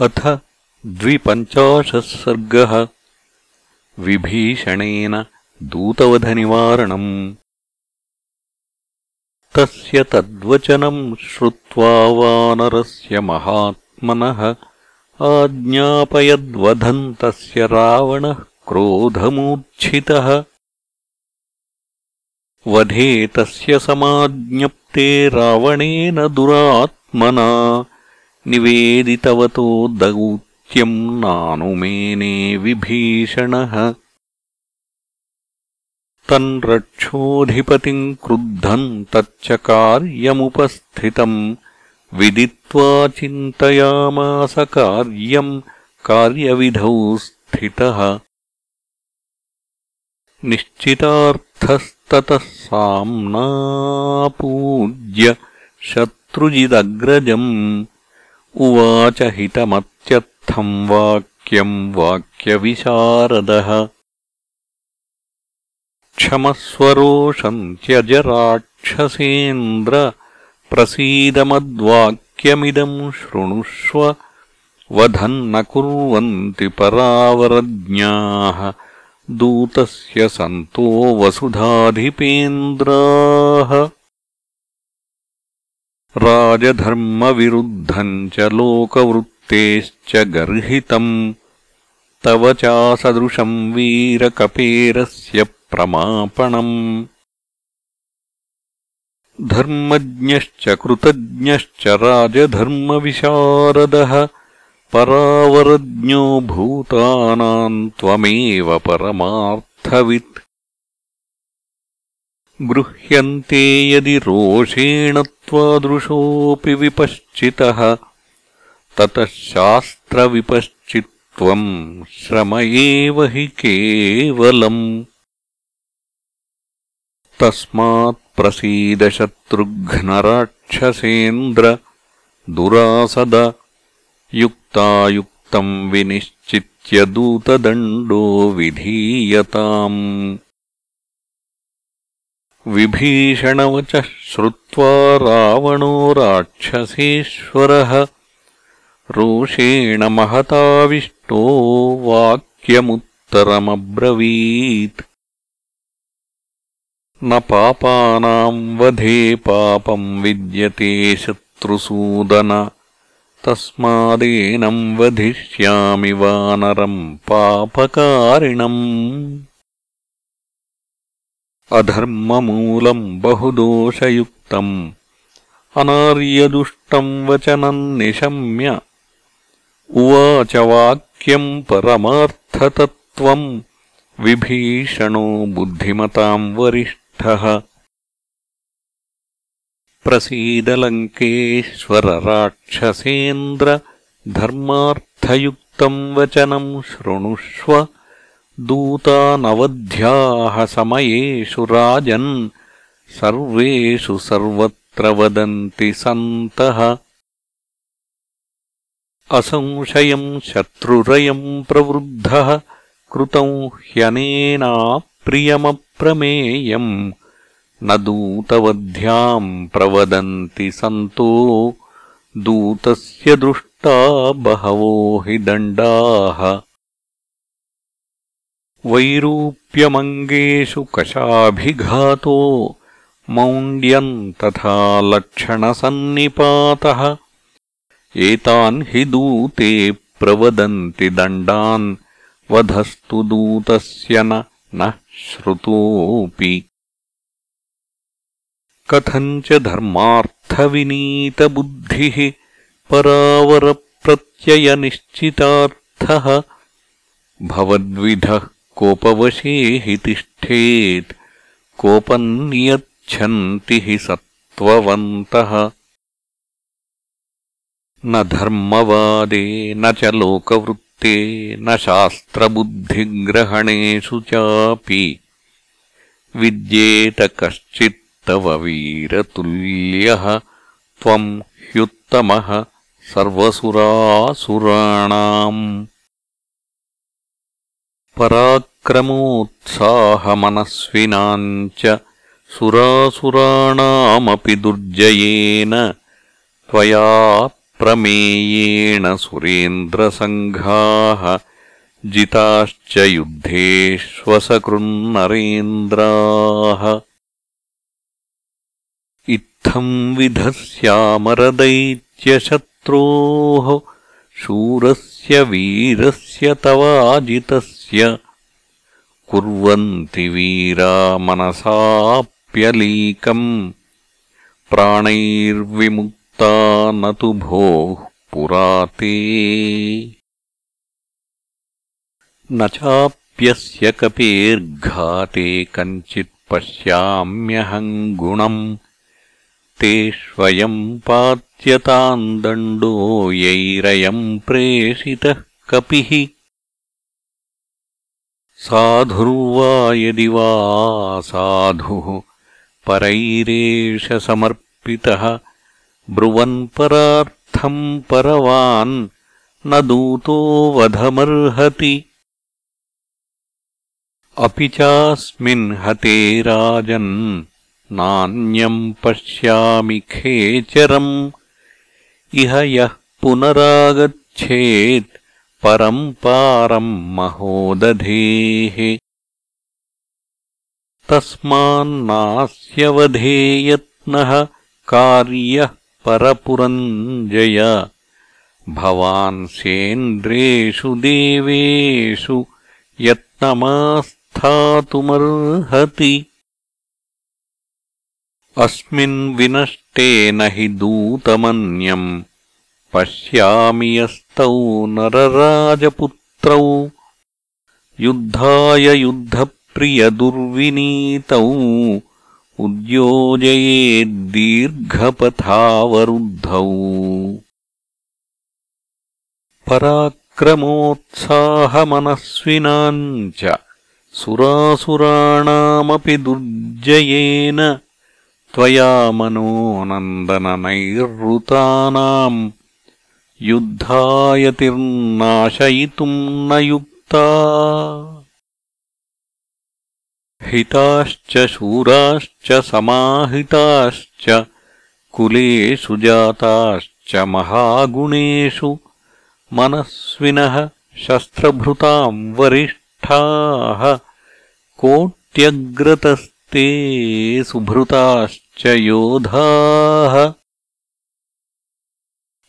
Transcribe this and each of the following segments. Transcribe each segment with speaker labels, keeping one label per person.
Speaker 1: अथ द्विपञ्चाशः सर्गः विभीषणेन दूतवधनिवारणम्। तस्य तद्वचनम् श्रुत्वा वानरस्य महात्मनः आज्ञापयद्वधम् तस्य रावणः क्रोधमूर्च्छितः। वधे तस्य समाज्ञप्ते रावणेन दुरात्मना निवेदितवतो दौत्यम् नानुमेने विभीषणः। तन् रक्षोऽधिपतिम् क्रुद्धम् तच्च कार्यमुपस्थितम् विदित्वा चिन्तयामास कार्यम् कार्यविधौ स्थितः। निश्चितार्थस्ततः साम्नापूज्य शत्रुजिदग्रजम् उवाच हितमत्यर्थम् वाक्यम् वाक्यविशारदः। क्षमस्वरोषम् त्यज राक्षसेन्द्र प्रसीदमद्वाक्यमिदम् शृणुष्व वधम् न कुर्वन्ति परावरज्ञाः। दूतस्य सन्तो वसुधाधिपेन्द्राः राजधर्मविरुद्धम् च लोकवृत्तेश्च गर्हितम्। तव चासदृशम् वीरकपेरस्य प्रमापणम्। धर्मज्ञश्च कृतज्ञश्च राजधर्मविशारदः। परावरज्ञो भूतानाम् त्वमेव परमार्थवित् गृह्यन्ते यदि रोषेण त्वादृशोऽपि विपश्चितः ततः शास्त्रविपश्चित्त्वम् श्रम एव हि केवलम्। तस्मात्प्रसीदशत्रुघ्नराक्षसेन्द्र दुरासद युक्तायुक्तम् विनिश्चित्य दूतदण्डो विधीयताम् विभीषणवचः श्रुत्वा रावणो राक्षसेश्वरः। रोषेण महताविष्टो वाक्यमुत्तरमब्रवीत्। न पापानाम् वधे पापम् विद्यते शत्रुसूदन। तस्मादेनम् वधिष्यामि वानरम् पापकारिणम् अधर्ममूलम् बहुदोषयुक्तम्। अनार्यदुष्टम् वचनम् निशम्य। उवाच वाक्यम् परमार्थतत्त्वम्। विभीषणो बुद्धिमताम् वरिष्ठः। प्रसीदलङ्केश्वरराक्षसेन्द्र धर्मार्थयुक्तम् वचनम् शृणुष्व दूतानवध्याः समयेषु राजन् सर्वेषु सर्वत्र वदन्ति सन्तः। असंशयम् शत्रुरयम् प्रवृद्धः कृतम् ह्यनेनाप्रियमप्रमेयम्। न दूतवध्याम् प्रवदन्ति सन्तो दूतस्य दृष्टा बहवो हि दण्डाः वैरूप्यमङ्गेषु कशाभिघातो मौण्ड्यम् तथा लक्षणसन्निपातः। एतान् हि दूते प्रवदन्ति दण्डान् वधस्तु दूतस्य न श्रुतोऽपि। कथञ्च धर्मार्थविनीतबुद्धिः परावरप्रत्ययनिश्चितार्थः भवद्विधः कोपवशे हि तिष्ठेत् कोपम् नियच्छन्ति हि सत्त्ववन्तः। न धर्मवादे न च लोकवृत्ते न शास्त्रबुद्धिग्रहणेषु चापि। विद्येत कश्चित्तव वीरतुल्यः त्वम् ह्युत्तमः सर्वसुरासुराणाम् पराक्रमोत्साहमनस्विनाम् च सुरासुराणामपि दुर्जयेन त्वया प्रमेयेण सुरेन्द्रसङ्घाः जिताश्च युद्धेष्वसकृन्नरेन्द्राः इत्थम् विधस्यामरदैत्यशत्रोः शूरस्य वीरस्य तवाजितस्य कुर्वन्ति वीरा मनसाप्यलीकम्। प्राणैर्विमुक्ता न तु भोः पुराते। न चाप्यस्य कपेर्घाते कञ्चित् पश्याम्यहम् गुणम्। तेष्वयम् पात्यताम् दण्डो यैरयम् प्रेषितः कपिः साधुर्वा यदि वा साधुः परैरेष समर्पितः ब्रुवन्परार्थम् परवान् न दूतो वधमर्हति। अपि चास्मिन् हते राजन् नान्यम् पश्यामि खेचरम्। इह यः पुनरागच्छेत् परम् पारम् महोदधेः। तस्मान्नास्यवधे यत्नः कार्यः परपुरञ्जय। भवान् सेन्द्रेषु देवेषु यत्नमास्थातुमर्हति। अस्मिन् विनष्टे न हि दूतमन्यम् पश्यामि यस्तौ नरराजपुत्रौ। युद्धाय युद्धप्रियदुर्विनीतौ। उद्योजयेद्दीर्घपथावरुद्धौ पराक्रमोत्साहमनस्विनाम् च सुरासुराणामपि दुर्जयेन। त्वया मनोनन्दननैरृतानाम् युद्धायतिर्नाशयितुम् न युक्ता। हिताश्च शूराश्च समाहिताश्च कुलेषु जाताश्च महागुणेषु मनस्विनः शस्त्रभृताम् वरिष्ठाः कोट्यग्रतस्ते सुभृताश्च योधाः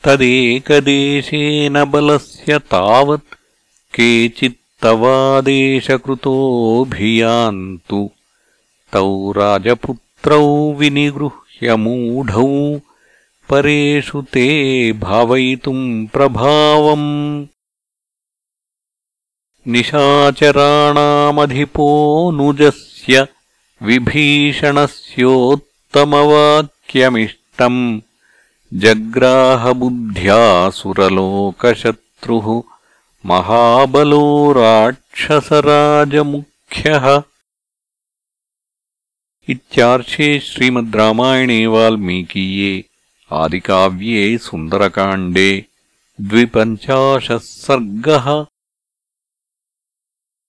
Speaker 1: तदेकदेशेन बलस्य तावत् केचित्तवादेशकृतोऽभियान्तु। तौ राजपुत्रौ विनिगृह्यमूढौ परेषु ते भावयितुम् प्रभावम्। निशाचराणामधिपोऽनुजस्य विभीषणस्योत्तमवाक्यमिष्टम् जग्राहबुद्ध्या सुरलोकशत्रुः महाबलो राक्षसराजमुख्यः। इत्यार्षे श्रीमद् रामायणे वाल्मीकीये आदिकाव्ये सुन्दरकाण्डे द्विपञ्चाशः सर्गः